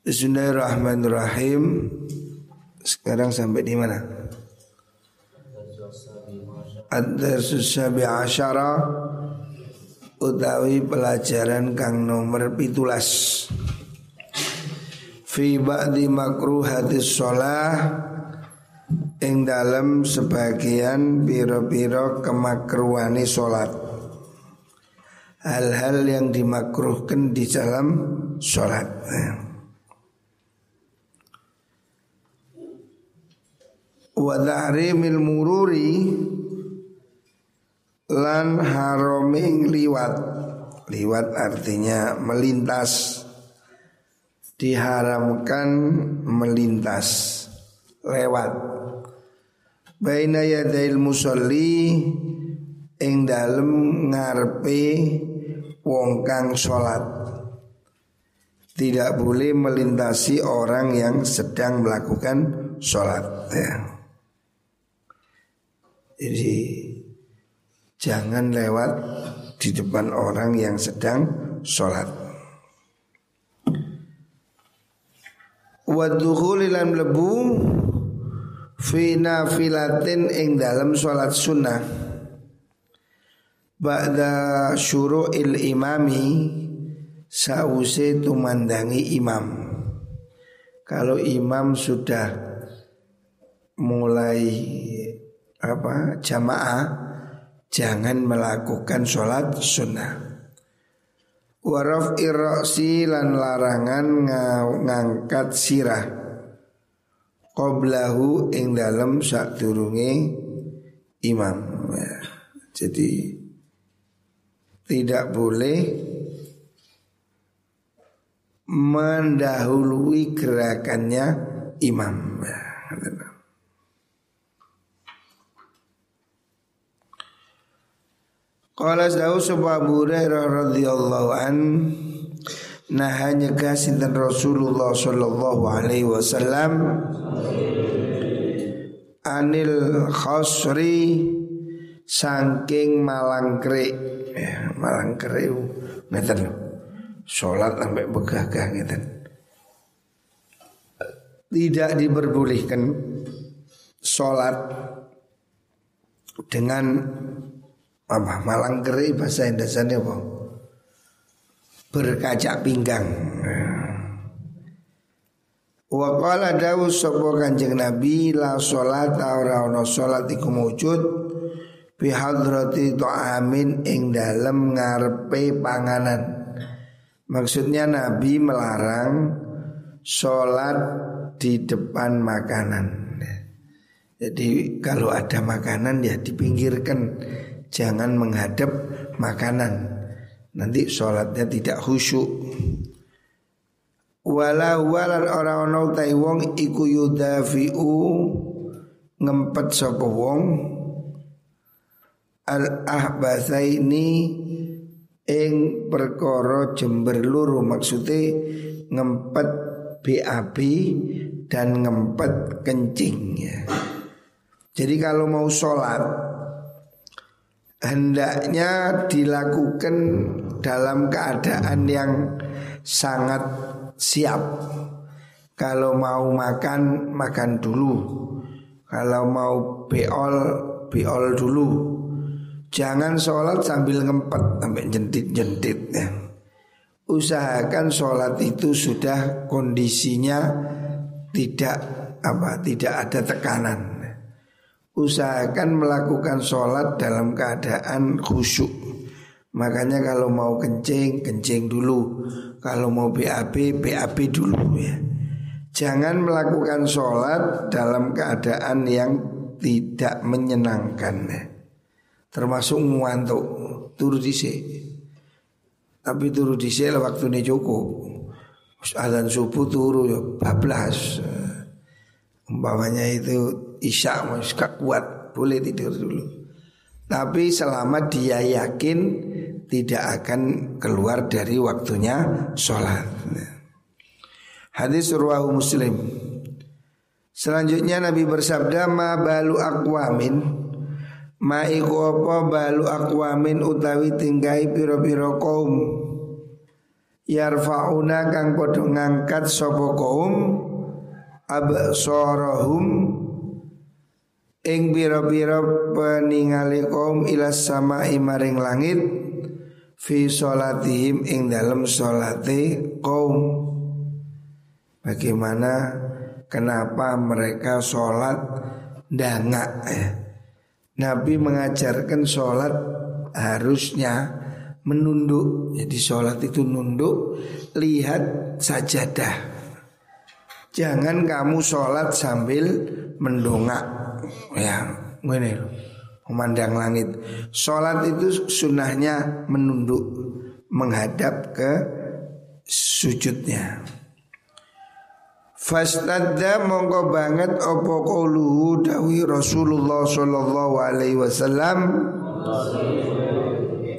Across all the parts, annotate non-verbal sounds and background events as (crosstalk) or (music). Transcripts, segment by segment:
Bismillahirrahmanirrahim. Sekarang sampai di mana? Ad-darsus sabi asyara utawi pelajaran kang nomor pitulas fi ba'di makruhatis sholah ing dalam sebagian biro-biro kemakruhani sholat hal-hal yang dimakruhkan di dalam sholat wa tahrimil mururi lan haroming liwat. Liwat artinya melintas. Diharamkan melintas. Lewat. Baina yadail musolli ing dalem ngarepe wong kang salat tidak boleh melintasi orang yang sedang melakukan sholat ya. Jadi Jangan lewat di depan orang yang sedang sholat. Wadukhuli lan lebu Fi nafilatin ing dalam sholat sunnah. Ba'da syuru'il imami Sause tumandangi imam. Kalau imam sudah mulai apa jamaah jangan melakukan sholat sunnah. Waraf iroksi lan larangan ngangkat sirah Qoblahu ing dalam sak turunge imam ya. Jadi tidak boleh mendahului gerakannya imam ya. Qala sahu sapa Abu radhiyallahu an nah hanya sinten Rasulullah sallallahu alaihi wasallam anil khosri saking malangkre ya, malangkre ngeten salat sampai begagah ngeten. Tidak diperbolehkan salat dengan apa malang keri bahasa Indonesia apa berkaca pinggang Wa qala dawu sapa Kanjeng Nabi la salat ora ana salat iku wujud bi hadrati ta'amin ing dalem ngarepe panganan. Maksudnya Nabi melarang salat di depan makanan. Jadi kalau ada makanan ya dipinggirkan jangan menghadap makanan. Nanti sholatnya tidak khusyuk. Wala walan orang ono tai wong iku yudafiu ngempet sapa wong al ahbasaini ing perkara jember luru maksudnya ngempet BAB dan ngempet kencing ya. Jadi kalau mau sholat hendaknya dilakukan dalam keadaan yang sangat siap. Kalau mau makan, makan dulu. Kalau mau beol, beol dulu. Jangan sholat sambil ngempet sampai jentit-jentit ya. Usahakan sholat itu sudah kondisinya tidak apa tidak ada tekanan usahakan melakukan sholat dalam keadaan khusyuk. Makanya kalau mau kencing, kencing dulu. Kalau mau BAB, BAB dulu ya. Jangan melakukan sholat dalam keadaan yang tidak menyenangkan. Termasuk ngantuk, turu dhisik. Tapi turu dhisik waktu ini cukup. Azan subuh turu ya bablas. Umpamanya itu isya masih kuat boleh tidur dulu. Tapi selama dia yakin tidak akan keluar dari waktunya sholat. Hadis ruwahu Muslim. Selanjutnya Nabi bersabda ma balu akwamin ma iku apa balu akwamin utawi tinggai piro-piro kaum yarfauna kang padha ngangkat sapa kaum absarahum ing bira-bira peningali kaum ilas sama maring langit fi salatihim ing dalam salate kaum bagaimana kenapa mereka sholat dangak ya. Nabi mengajarkan sholat harusnya menunduk. Jadi sholat itu nunduk, lihat sajadah. Jangan kamu sholat sambil mendongak. Ya, ini. Memandang langit. Sholat itu sunnahnya menunduk, menghadap ke sujudnya. Fastadda mongko banget opo qauluhu dawi Rasulullah sallallahu alaihi wasallam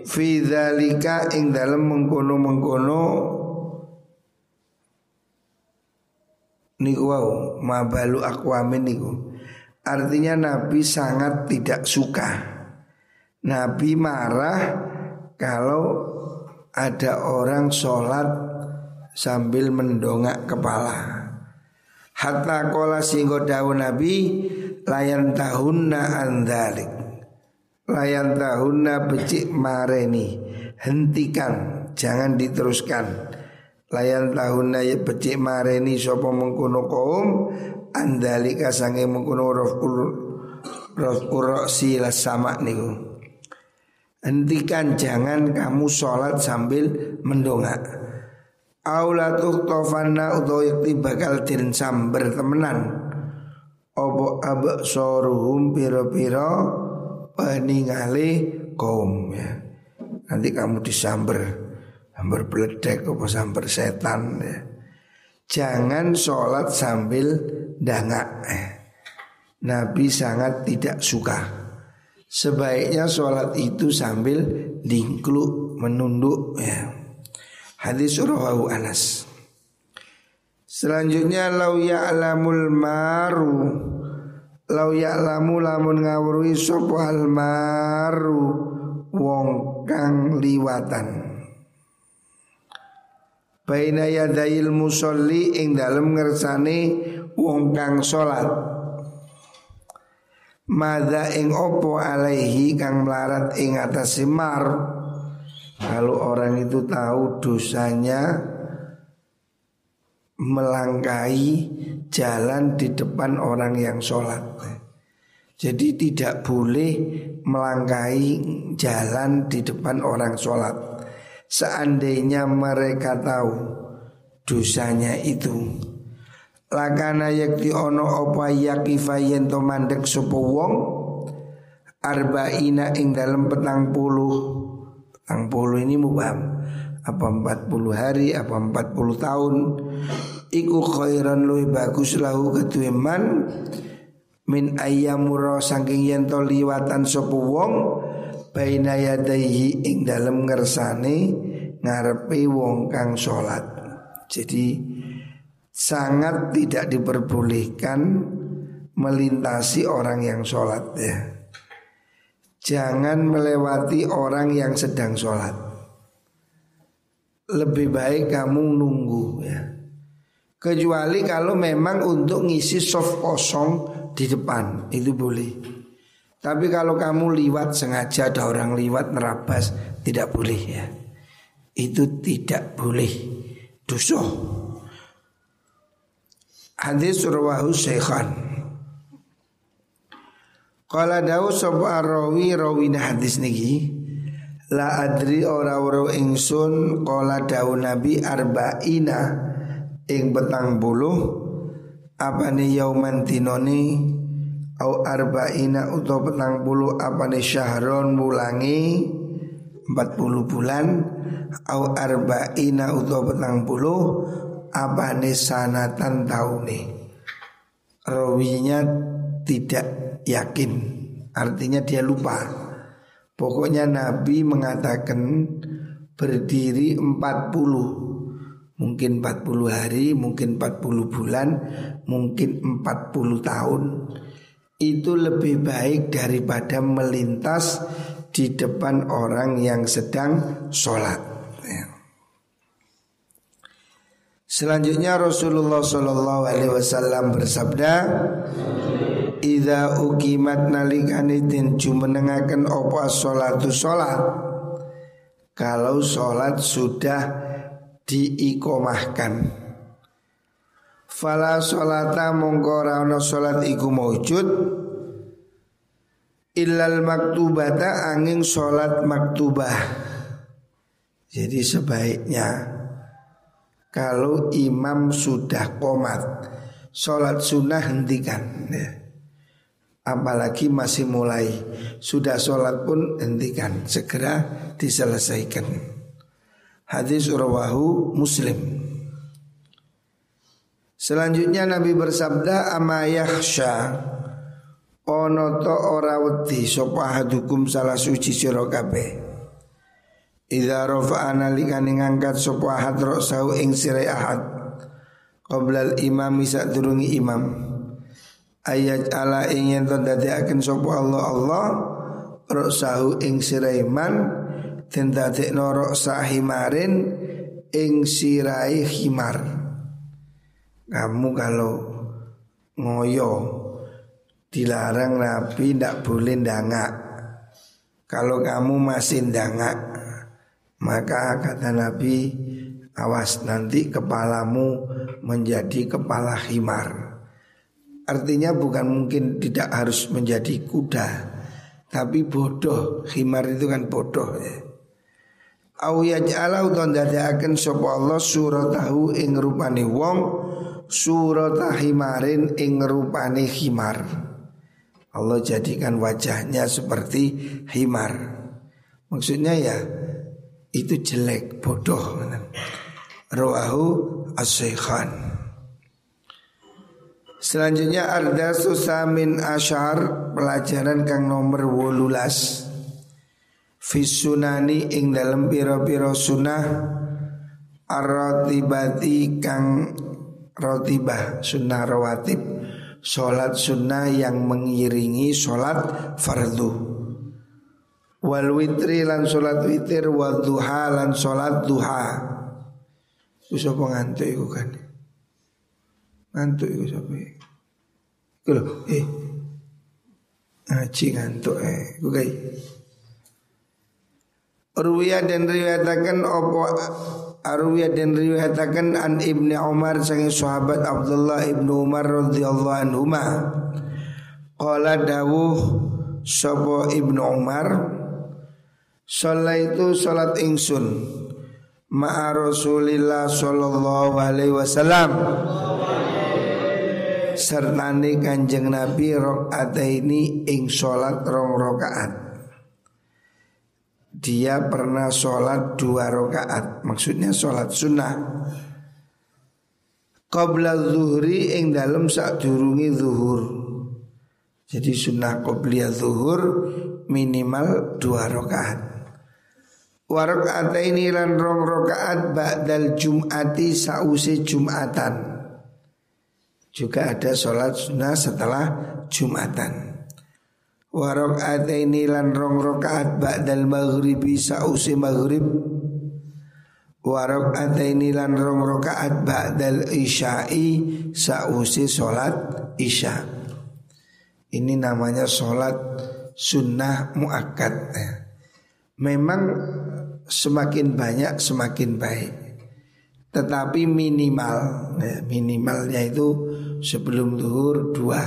fi dzalika ing dalem mengkono-mengkono niku wau mabalu aqwamin niku artinya Nabi sangat tidak suka. Nabi marah kalau ada orang sholat sambil mendongak kepala. Hatta kola singgo daun Nabi layan tahunna andalik Layan tahunna becik mareni. Hentikan Jangan diteruskan. Layan tahunna ya becik mareni Sopo mengkuno kaum Andalika sange mengkuno roful Roful sila sama niku. Hentikan jangan kamu sholat sambil mendongak. Aula tuktofanna utawa yakti bakal den samber temenan Opo abak soruhum piro-piro peninggali kaum ya. Nanti kamu disamber Samber beledek apa samber setan ya Jangan sholat sambil dangak. Nabi sangat tidak suka Sebaiknya sholat itu sambil dingkluk menunduk ya Hadis rawahu Anas. Selanjutnya lau ya'lamul maru lau ya'lamu lamun ngawruhi al maru wong kang liwatan. Baina yadayil musolli ing dalem ngersane wong kang salat. Mada ing opo alaihi kang melarat ing atas mar kalau orang itu tahu dosanya melangkahi jalan di depan orang yang sholat. Jadi tidak boleh melangkahi jalan di depan orang sholat. Seandainya mereka tahu dosanya itu. Lakana yakti ono opa yakifayen to mandek sopo wong? Arba'ina ing dalam petang puluh. Ang puluh ini mubham Apa 40 hari Apa 40 tahun. Iku khairan luwih bagus lahu ketueman Min ayyamura saking yen to liwatan sapa wong baina yadaihi ing dalem ngersane ngarepe wong kang salat. Jadi sangat tidak diperbolehkan melintasi orang yang sholat ya. Jangan melewati orang yang sedang sholat Lebih baik kamu nunggu ya Kecuali kalau memang untuk ngisi soft kosong di depan Itu boleh Tapi kalau kamu liwat sengaja ada orang liwat nerabas Tidak boleh ya. Itu tidak boleh. Dusuh Hadis surwahu syekhan Kala dawu rawi rawina hadis niki La adri ora ora ingsun Kala dawu nabi arba'ina Ing petang buluh Apa ni yauman tinoni Au arba'ina uto petang buluh Apa ni syahron Empat puluh bulan. Au arba'ina uto petang buluh Apa ni sanatan tauni Rawinya tidak yakin. Artinya dia lupa. Pokoknya Nabi mengatakan berdiri 40 Mungkin 40 hari, mungkin 40 bulan, mungkin 40 tahun Itu lebih baik daripada melintas di depan orang yang sedang sholat. Ya. Selanjutnya Rasulullah Shallallahu Alaihi Wasallam bersabda, Ida ukimat nalikani den jumenengaken opo solatu solat Kalau solat sudah diikomahkan Fala solata mongko rana solat iku maujud Illal maktubata angin solat maktubah. Jadi sebaiknya kalau imam sudah komat Sholat sunnah hentikan ya. Apalagi masih mulai Sudah sholat pun hentikan Segera diselesaikan. Hadis urawahu muslim Selanjutnya Nabi bersabda Amayahsya Ono to ora wedi Sopa hadukum salah suci sirokabe Idza rafa'a nalikane ngangkat sapa ahad ra'sahu ing sirai ahad qoblal imam sadurungi imam. Ayat ala ing yen to dadekaken sapa Allah Allah ra'sahu ing sirai man den dadekno ra'sa himarin ing sirai himar kamu kalau ngoyo dilarang Nabi ndak boleh ndangak. Kalau kamu masih ndangak maka kata Nabi Awas nanti kepalamu menjadi kepala himar. Artinya bukan mungkin tidak harus menjadi kuda Tapi bodoh. Himar itu kan bodoh ya. Au yaj'ala utawa ndadekaken sapa Allah suratahu ing rupane wong surata himarin ing rupane himar. Allah jadikan wajahnya seperti himar. Maksudnya ya itu jelek, bodoh. Rawahu as-Saykhan. Selanjutnya arda susamin asyar pelajaran kang nomor wolulas Fisunani ing dalam piro-piro sunnah Ar-rotibati kang rotibah sunnah rawatib Sholat sunnah yang mengiringi sholat fardu. Wal witri lan salat witir wa duha lan salat duha. Iku sapa ngantuk iku kan? Ngantuk iku sapa iku lho eh. Ngaji ngantuk eh. Iku Ruwiya dan riwayatakan opo Arwiya dan riwayatakan an ibni Umar sangi sahabat Abdullah ibnu Umar radhiyallahu anhu ma Qala dawuh Sopo ibnu Umar? Itu salat ingsun ma'a Rasulillah sallallahu alaihi wasallam. Sertane Kanjeng Nabi rakaat ini ing salat rong rakaat. Dia pernah sholat dua rakaat, maksudnya sholat sunnah. Qabla zuhri ing dalam saat durungi zuhur. Jadi sunnah qobliya zuhur minimal dua rakaat. Warok ini lan rong rokaat ba'dal jum'ati sa'usi jum'atan Juga ada sholat sunnah setelah jum'atan Warok ini lan rong rokaat ba'dal maghribi sa'usi maghrib Warok ini lan rong rokaat ba'dal isya'i sa'usi sholat isya Ini namanya sholat sunnah mu'akkad Memang semakin banyak semakin baik. Tetapi minimal, ya, minimalnya itu sebelum luhur dua,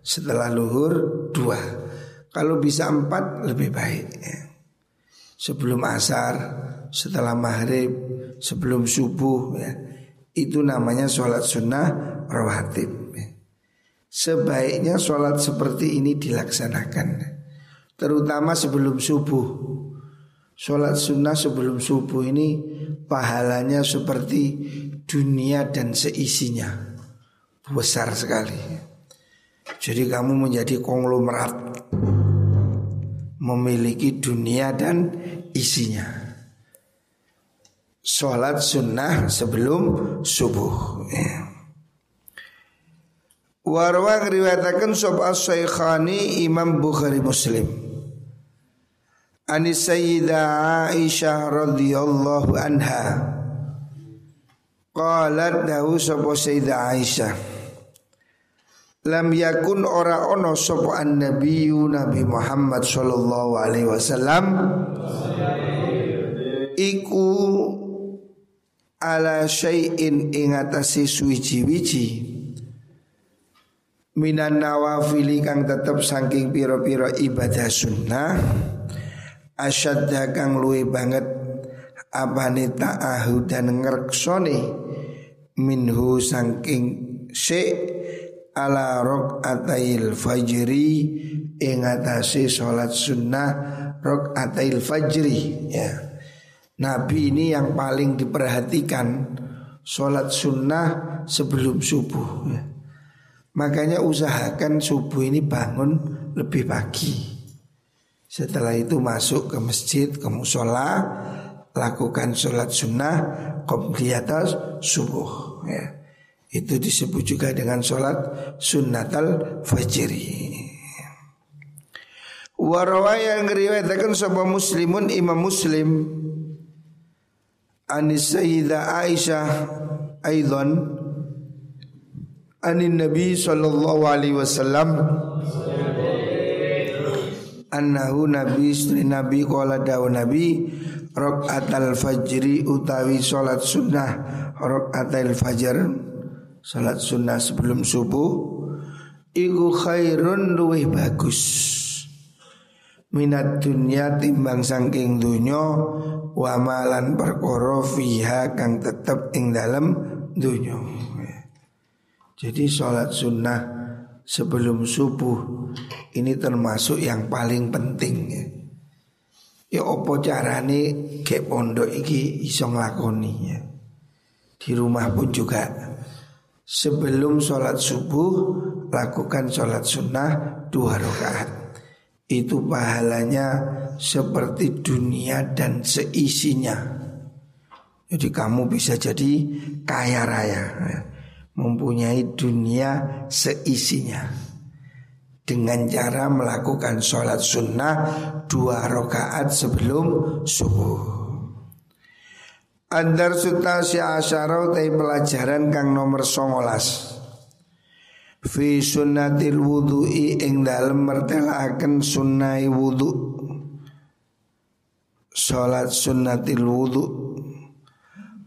setelah luhur dua. Kalau bisa empat lebih baik. Ya. Sebelum asar, setelah maghrib, sebelum subuh, ya. itu namanya sholat sunnah rawatib. Ya. Sebaiknya sholat seperti ini dilaksanakan, terutama sebelum subuh. Sholat sunnah sebelum subuh ini pahalanya seperti dunia dan seisinya Besar sekali Jadi kamu menjadi konglomerat Memiliki dunia dan isinya. Sholat sunnah sebelum subuh ya. Warwang riwayatakan sobat Syekhani Imam Bukhari Muslim. Anis Sayyidah Aisyah radhiyallahu anha. Qalat dahu sapa Sayyidah Aisyah Lam yakun ora ono sapa an-nabiyyu Nabi Muhammad sallallahu alaihi wasallam. Iku ala syai'in ing atase suwiji-wiji. Minan nawafili kang tetep saking pira-pira ibadah sunnah. Asyadda kang luwe banget apane ta'ahu dan ngerksone minhu sangking se ala rok atail fajri ing atase salat sunnah rok atail fajri ya Nabi ini yang paling diperhatikan Sholat sunnah sebelum subuh ya. Makanya usahakan subuh ini bangun lebih pagi Setelah itu masuk ke masjid, ke musola Lakukan sholat sunnah Qobliyatas subuh ya. Itu disebut juga dengan sholat sunnatal fajri Warawaya yang ngeriwayatkan sebuah muslimun imam muslim Anis Sayyidah Aisyah Aidon Anin Nabi Sallallahu Alaihi Wasallam Annahu Nabi Istri Nabi Kuala dawa Nabi Rok'at al-fajri utawi sholat sunnah Rok'at al-fajr Sholat sunnah sebelum subuh Iku khairun luwih bagus. Minat dunia timbang sangking dunyo Wa malan perkoro fiha kang tetep ing dalam dunyo Jadi sholat sunnah sebelum subuh Ini termasuk yang paling penting. Ya Ya opo carane ke pondok iki iso nglakoni? Ya. Di rumah pun juga Sebelum sholat subuh Lakukan sholat sunnah dua rakaat. Itu pahalanya seperti dunia dan seisinya. Jadi kamu bisa jadi kaya raya Mempunyai dunia seisinya. Dengan cara melakukan sholat sunnah Dua rakaat sebelum subuh Andar sutasi asyara tay pelajaran kang nomor songolas. Fi sunnatil wudu'i ing dalem mertelaken sunnai wudu. Salat sunnatil wudu.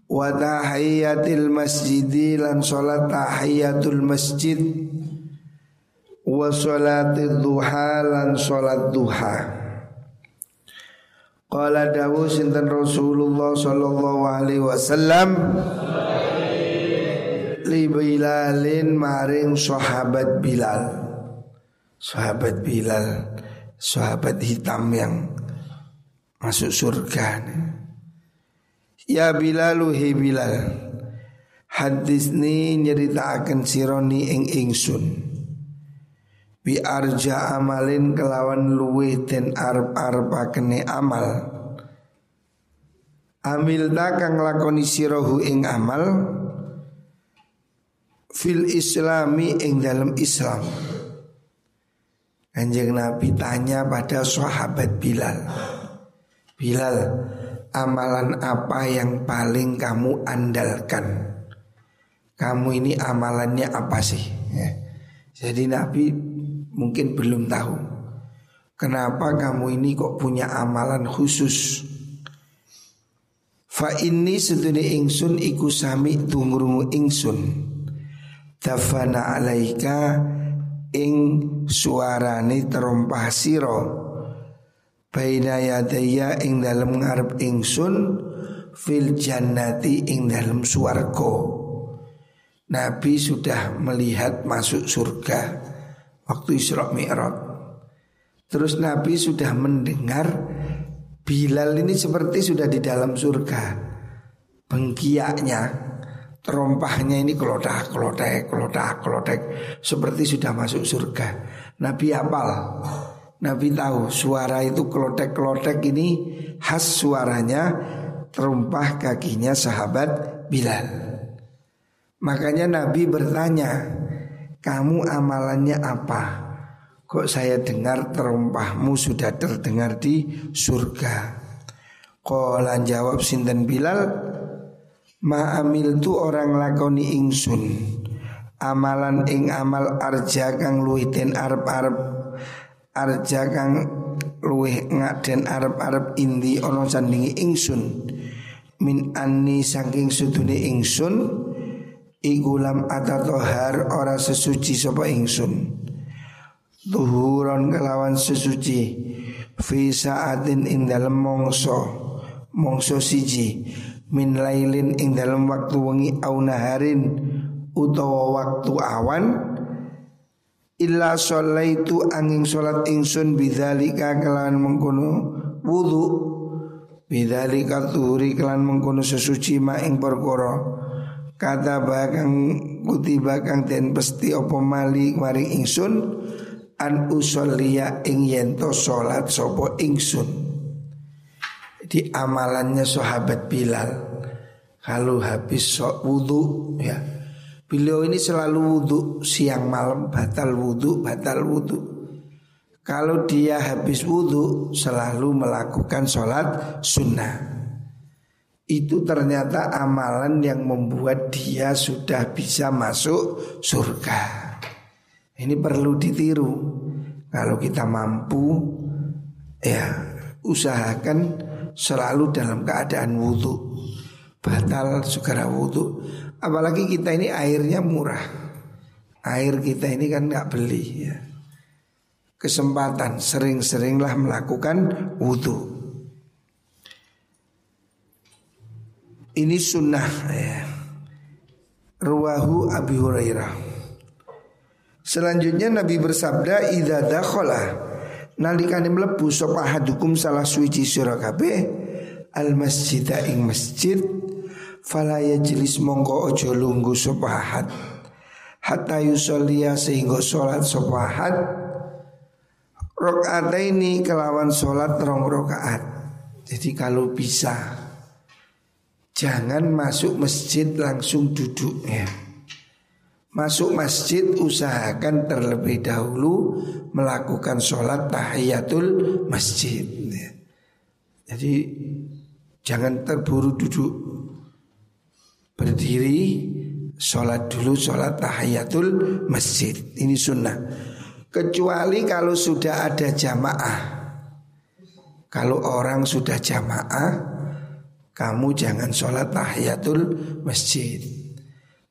Wa tahiyatil masjidi lan salat tahiyatul masjid. Wa salatid duha lan salat duha Qala dawu sinten Rasulullah sallallahu alaihi wasallam li Bilalin maring sahabat Bilal. Sahabat Bilal, sahabat hitam yang masuk surga. Ya Bilal hi Bilal. Hadis ni nyeritakan sironi ing ingsun bi arja amalin kelawan luwe den arep arepakene amal. Amil kang lakoni sirahu ing amal fil islami ing dalam Islam. Kanjeng Nabi tanya pada sahabat Bilal Bilal amalan apa yang paling kamu andalkan? Kamu ini amalannya apa sih? Ya. Jadi Nabi mungkin belum tahu. Kenapa kamu ini kok punya amalan khusus? Fa ini sedune ingsun iku sami tungrungu ingsun. Tafana alaika ing suarane terompah siro Baina yadaya ing dalam ngarep ingsun Fil jannati ing dalam suarko Nabi sudah melihat masuk surga waktu Isra Mi'raj. Terus Nabi sudah mendengar Bilal ini seperti sudah di dalam surga. Bengkiaknya, terompahnya ini kelodak, kelodak, kelodak, kelodak seperti sudah masuk surga. Nabi apal. Nabi tahu suara itu kelotek-kelotek ini khas suaranya terumpah kakinya sahabat Bilal. Makanya Nabi bertanya, kamu amalannya apa? Kok saya dengar terumpahmu sudah terdengar di surga? Kolan jawab Sinten Bilal Ma amil tu orang lakoni ingsun. Amalan ing amal arja kang luwih den arep-arep. Arja kang luwih ngaden arep-arep indi ono sandingi ingsun. Min anni saking sudune ingsun Iku lam atatohar ora sesuci sapa ingsun. Tuhuron kelawan sesuci Fi saatin ing dalem mongso Mongso siji min lailin ing dalam waktu wengi au naharin utawa waktu awan illa sholaitu angin salat ingsun bidzalika kelawan mengkono wudu bidzalika tuhuri kelan mengkono sesuci ma ing perkara kata bakang kutiba kang den pesti apa mali maring ingsun an usolliya ing yento salat sapa ingsun. Di amalannya sahabat Bilal Kalau habis sok wudhu ya. Beliau ini selalu wudhu siang malam batal wudhu batal wudhu Kalau dia habis wudhu selalu melakukan sholat sunnah itu ternyata amalan yang membuat dia sudah bisa masuk surga. Ini perlu ditiru. Kalau kita mampu, ya usahakan selalu dalam keadaan wudhu Batal segera wudhu Apalagi kita ini airnya murah. Air kita ini kan nggak beli ya. Kesempatan sering-seringlah melakukan wudhu Ini sunnah ya. Ruwahu Abi Hurairah. Selanjutnya Nabi bersabda Idza dakhala. Nalikane mlebu sapa hadukum salah suci sira kabeh? Al masjid ing masjid fala yajlis mongko aja lungguh sapa ahad. Hatta yusollia sehingga salat sapa ahad. Ini kelawan salat rong rakaat. Jadi kalau bisa jangan masuk masjid langsung duduk ya Masuk masjid usahakan terlebih dahulu melakukan sholat tahiyatul masjid. Jadi jangan terburu duduk berdiri sholat dulu sholat tahiyatul masjid ini sunnah. Kecuali kalau sudah ada jamaah. Kalau orang sudah jamaah, kamu jangan sholat tahiyatul masjid.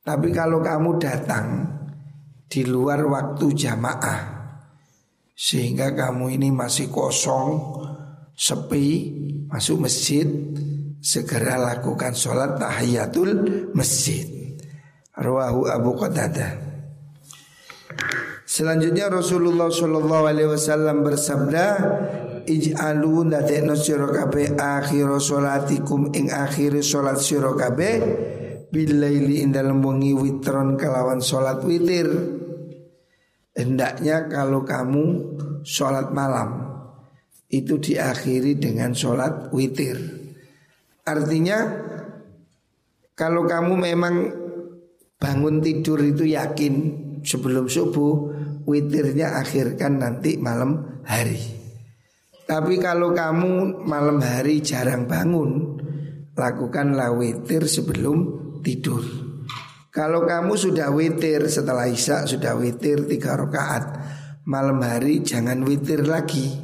Tapi kalau kamu datang di luar waktu jamaah sehingga kamu ini masih kosong, sepi, masuk masjid, segera lakukan sholat tahiyatul masjid. Rawahu Abu Qatadah. Selanjutnya Rasulullah Shallallahu Alaihi Wasallam bersabda, Ij'alu nadekno sira akhir sholatikum ing akhir sholat sira bilaili dalam wengi witron kelawan sholat witir. Hendaknya kalau kamu sholat malam Itu diakhiri dengan sholat witir. Artinya Kalau kamu memang bangun tidur itu yakin Sebelum subuh Witirnya akhirkan nanti malam hari Tapi kalau kamu malam hari jarang bangun Lakukanlah witir sebelum tidur. Kalau kamu sudah witir setelah isya sudah witir tiga rakaat malam hari jangan witir lagi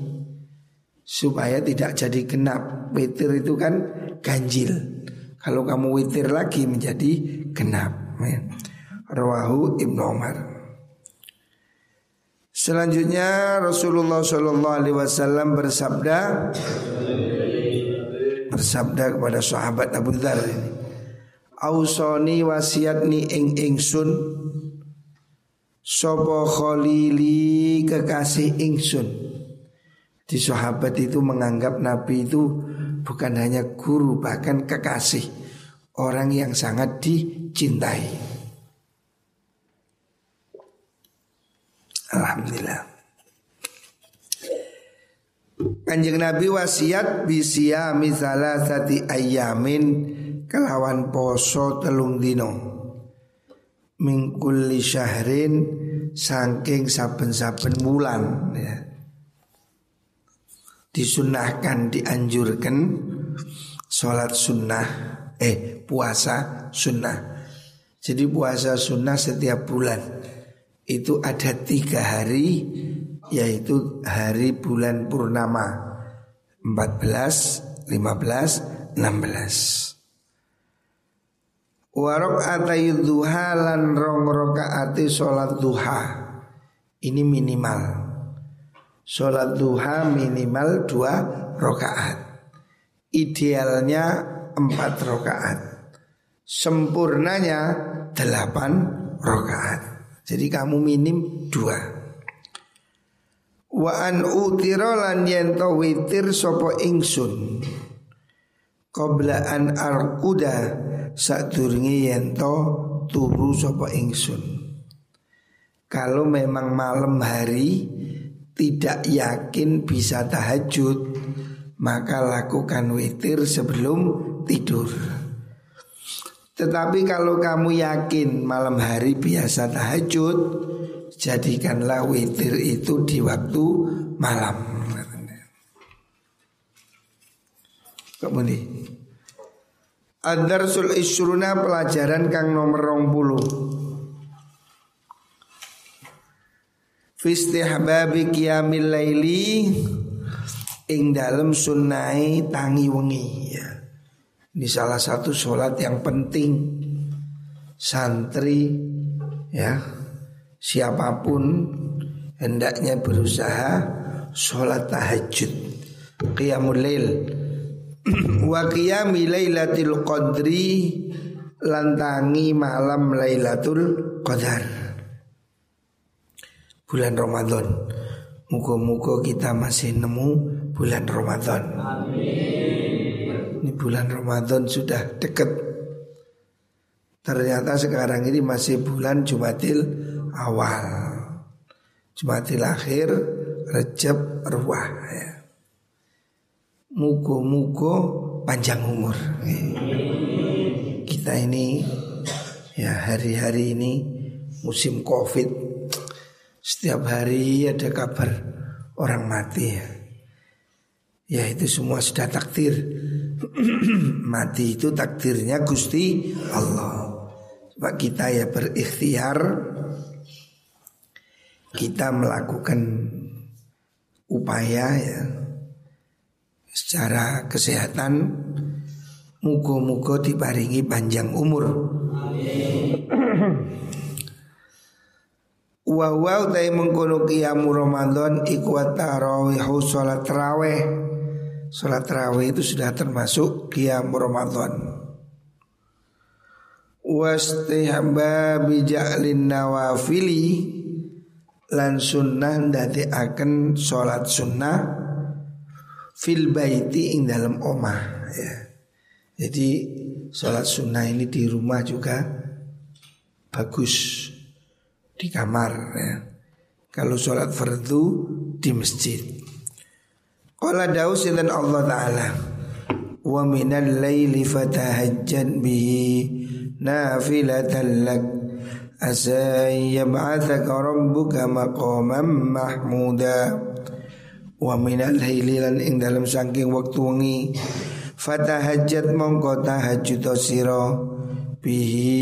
supaya tidak jadi genap. Witir itu kan ganjil. Kalau kamu witir lagi menjadi genap. Rawahu Ibnu Umar. Selanjutnya Rasulullah Shallallahu Alaihi Wasallam bersabda bersabda kepada sahabat Abu Dhar ini ausoni wasiatni ing ingsun Sopo kholili kekasih ingsun. Di sahabat itu menganggap Nabi itu bukan hanya guru bahkan kekasih Orang yang sangat dicintai Alhamdulillah Kanjeng Nabi wasiat bisia misalah sati ayamin kelawan poso telung dino mingkuli syahrin saking saben-saben bulan ya. disunahkan dianjurkan sholat sunnah eh puasa sunnah. Jadi puasa sunnah setiap bulan itu ada tiga hari yaitu hari bulan purnama. 14, 15, 16. Warok atayu duha lan rong rokaati sholat duha. Ini minimal. Sholat duha minimal dua rokaat Idealnya empat rokaat Sempurnanya delapan rokaat Jadi kamu minim dua. Wa an utira lan yen to witir sapa ingsun. Qabla an arquda sadurunge yen to turu sapa ingsun. Kalau memang malam hari tidak yakin bisa tahajud maka lakukan witir sebelum tidur. Tetapi kalau kamu yakin malam hari biasa tahajud, jadikanlah witir itu di waktu malam. Kemudian Ad-Darsul Isruna pelajaran kang nomor rong puluh Fistihbabi qiyamil laili ing dalam sunnai tangi wengi ya. Ini salah satu sholat yang penting. Santri ya. Siapa pun hendaknya berusaha sholat tahajud. Qiyamul lail. (clears throat) Wa qiyami lailatul qadri. Lantangi malam lailatul qadar. Bulan Ramadan. Muka-muka kita masih nemu bulan Ramadan. Amin. Ini bulan Ramadan sudah dekat. Ternyata sekarang ini masih bulan Jumatil awal. Jumatil akhir Rejab Ruah ya. Mugo-mugo panjang umur. Kita ini Ya hari-hari ini Musim covid. Setiap hari ada kabar Orang mati ya. Ya itu semua sudah takdir (clears throat) Mati itu takdirnya Gusti Allah Sebab kita ya berikhtiar Kita melakukan upaya ya Secara kesehatan Mugo-mugo diparingi panjang umur Wa wa utai mengkono qiyamu Ramadan ikwat tarawihu salat tarawih. Salat tarawih itu sudah termasuk qiyam Ramadan wastihbabi ja'lin nawafili lan sunnah akan sholat sunnah fil baiti ing dalam omah ya. Jadi sholat sunnah ini di rumah juga bagus di kamar ya. Kalau sholat fardu di masjid. Qala Daus dan Allah Ta'ala Wa minal layli fatahajjad bihi nafilatan lak. Asa yab'athaka rabbuka maqaman mahmuda. Wa minal lan ing dalam saking waktu wengi fatahajjat mongko tahajjud sira bihi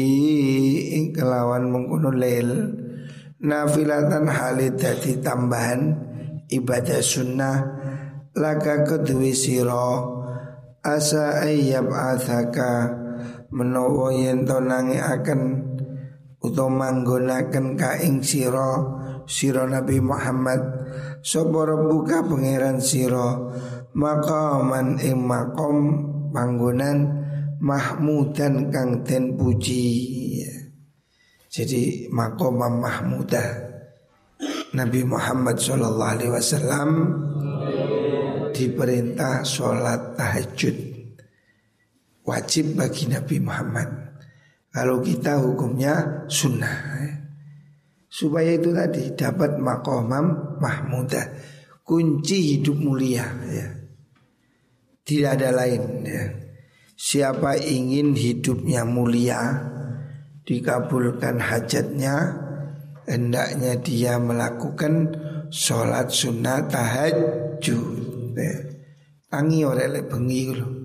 ing kelawan mengkono lail nafilatan halit dadi tambahan ibadah sunnah laka kedue sira asa ayyab athaka menawa yen to akan utawa manggonaken ka ing sira sira Nabi Muhammad sapa pangeran sira maqaman ing maqam panggonan mahmudan kang den puji. Jadi maqam mahmudah. Nabi Muhammad Shallallahu Alaihi Wasallam diperintah sholat tahajud wajib bagi Nabi Muhammad. Kalau kita hukumnya sunnah. Ya. Supaya itu tadi dapat makomam mahmudah. Kunci hidup mulia ya. Tidak ada lain ya. Siapa ingin hidupnya mulia Dikabulkan hajatnya Hendaknya dia melakukan Sholat sunnah tahajud ya. Tangi oleh bengi loh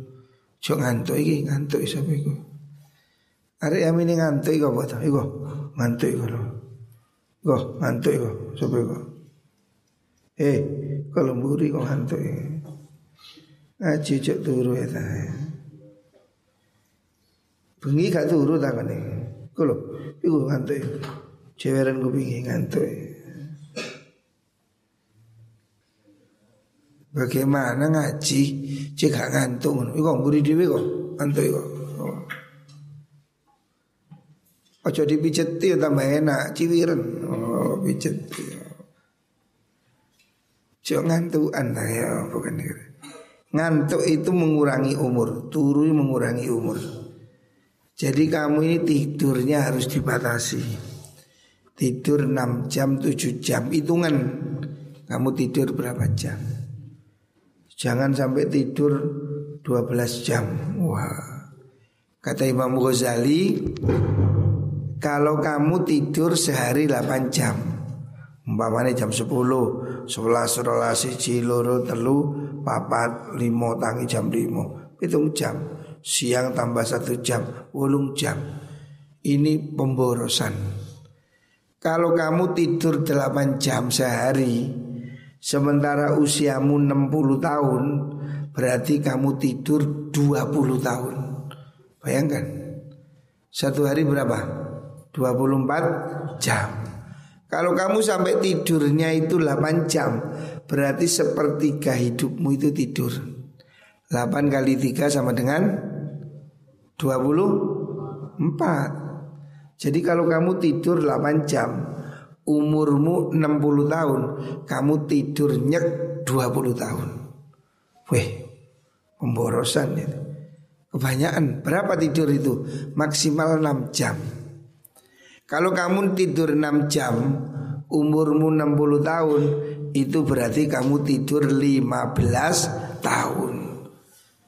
Cok ngantuk iki ngantuk sapa iku? Arek ini ngantuk iku apa to? Iku ngantuk iku lho. Iku ngantuk iku. Sopo iku? Eh, kalau mburi kok ngantuk ya. Ngaji cek turu ya ta. Bengi gak turu takane. Iku lho, iku ngantuk. Ceweran kupingi ngantuk. Bagaimana ngaji cek gak ngantuk Iku mburi dhewe kok ngantuk iku. Ojo dipijet ya tambah enak, ciwiren. Oh, pijet. Cok ngantukan lah ya, bukan itu. Ngantuk itu mengurangi umur, turu mengurangi umur. Jadi kamu ini tidurnya harus dibatasi. Tidur 6 jam, 7 jam, hitungan kamu tidur berapa jam. Jangan sampai tidur 12 jam. Wah. Kata Imam Ghazali, kalau kamu tidur sehari 8 jam Umpamanya jam 10 11, 12, siji, loro, telu, papat, limo, tangi jam limo Hitung jam Siang tambah satu jam, ulung jam Ini pemborosan Kalau kamu tidur 8 jam sehari Sementara usiamu 60 tahun Berarti kamu tidur 20 tahun. Bayangkan Satu hari berapa? 24 jam. Kalau kamu sampai tidurnya itu 8 jam Berarti sepertiga hidupmu itu tidur. 8 kali 3 sama dengan 24 Jadi kalau kamu tidur 8 jam Umurmu 60 tahun Kamu tidur nyek 20 tahun. Weh Pemborosan itu Kebanyakan Berapa tidur itu? Maksimal 6 jam. Kalau kamu tidur 6 jam Umurmu 60 tahun Itu berarti kamu tidur 15 tahun.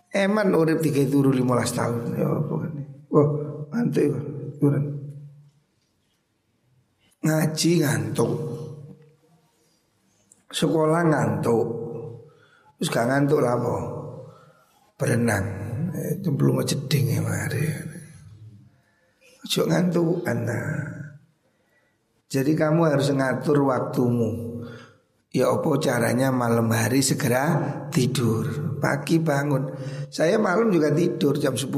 Eman urip tiga turu 15 tahun. Ya bukan Wah mantuk Turun Ngaji ngantuk. Sekolah ngantuk. Terus gak ngantuk lah apa? Berenang. Itu belum jeding ya mari ngantuk anda. Jadi kamu harus ngatur waktumu. Ya opo caranya malam hari segera tidur. Pagi bangun. Saya malam juga tidur jam 10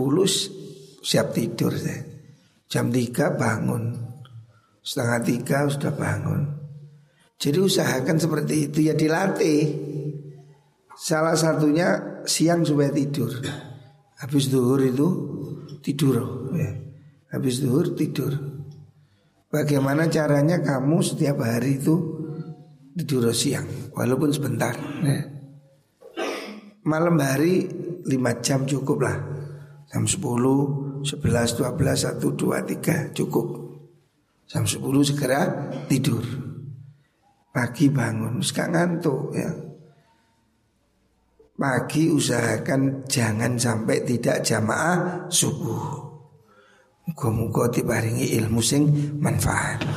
siap tidur saya. Jam 3 bangun Setengah tiga sudah bangun. Jadi usahakan seperti itu. Ya dilatih. Salah satunya siang supaya tidur. Habis duhur itu tidur. Ya. Habis zuhur tidur. Bagaimana caranya kamu setiap hari itu tidur siang? Walaupun sebentar. Ya. Malam hari 5 jam cukup lah. Jam 10, 11, 12, 1, 2, 3 cukup Jam 10 segera tidur. Pagi bangun, sekarang ngantuk ya. Pagi usahakan jangan sampai tidak jamaah subuh. Muka-muka diparingi ilmu sing manfaat.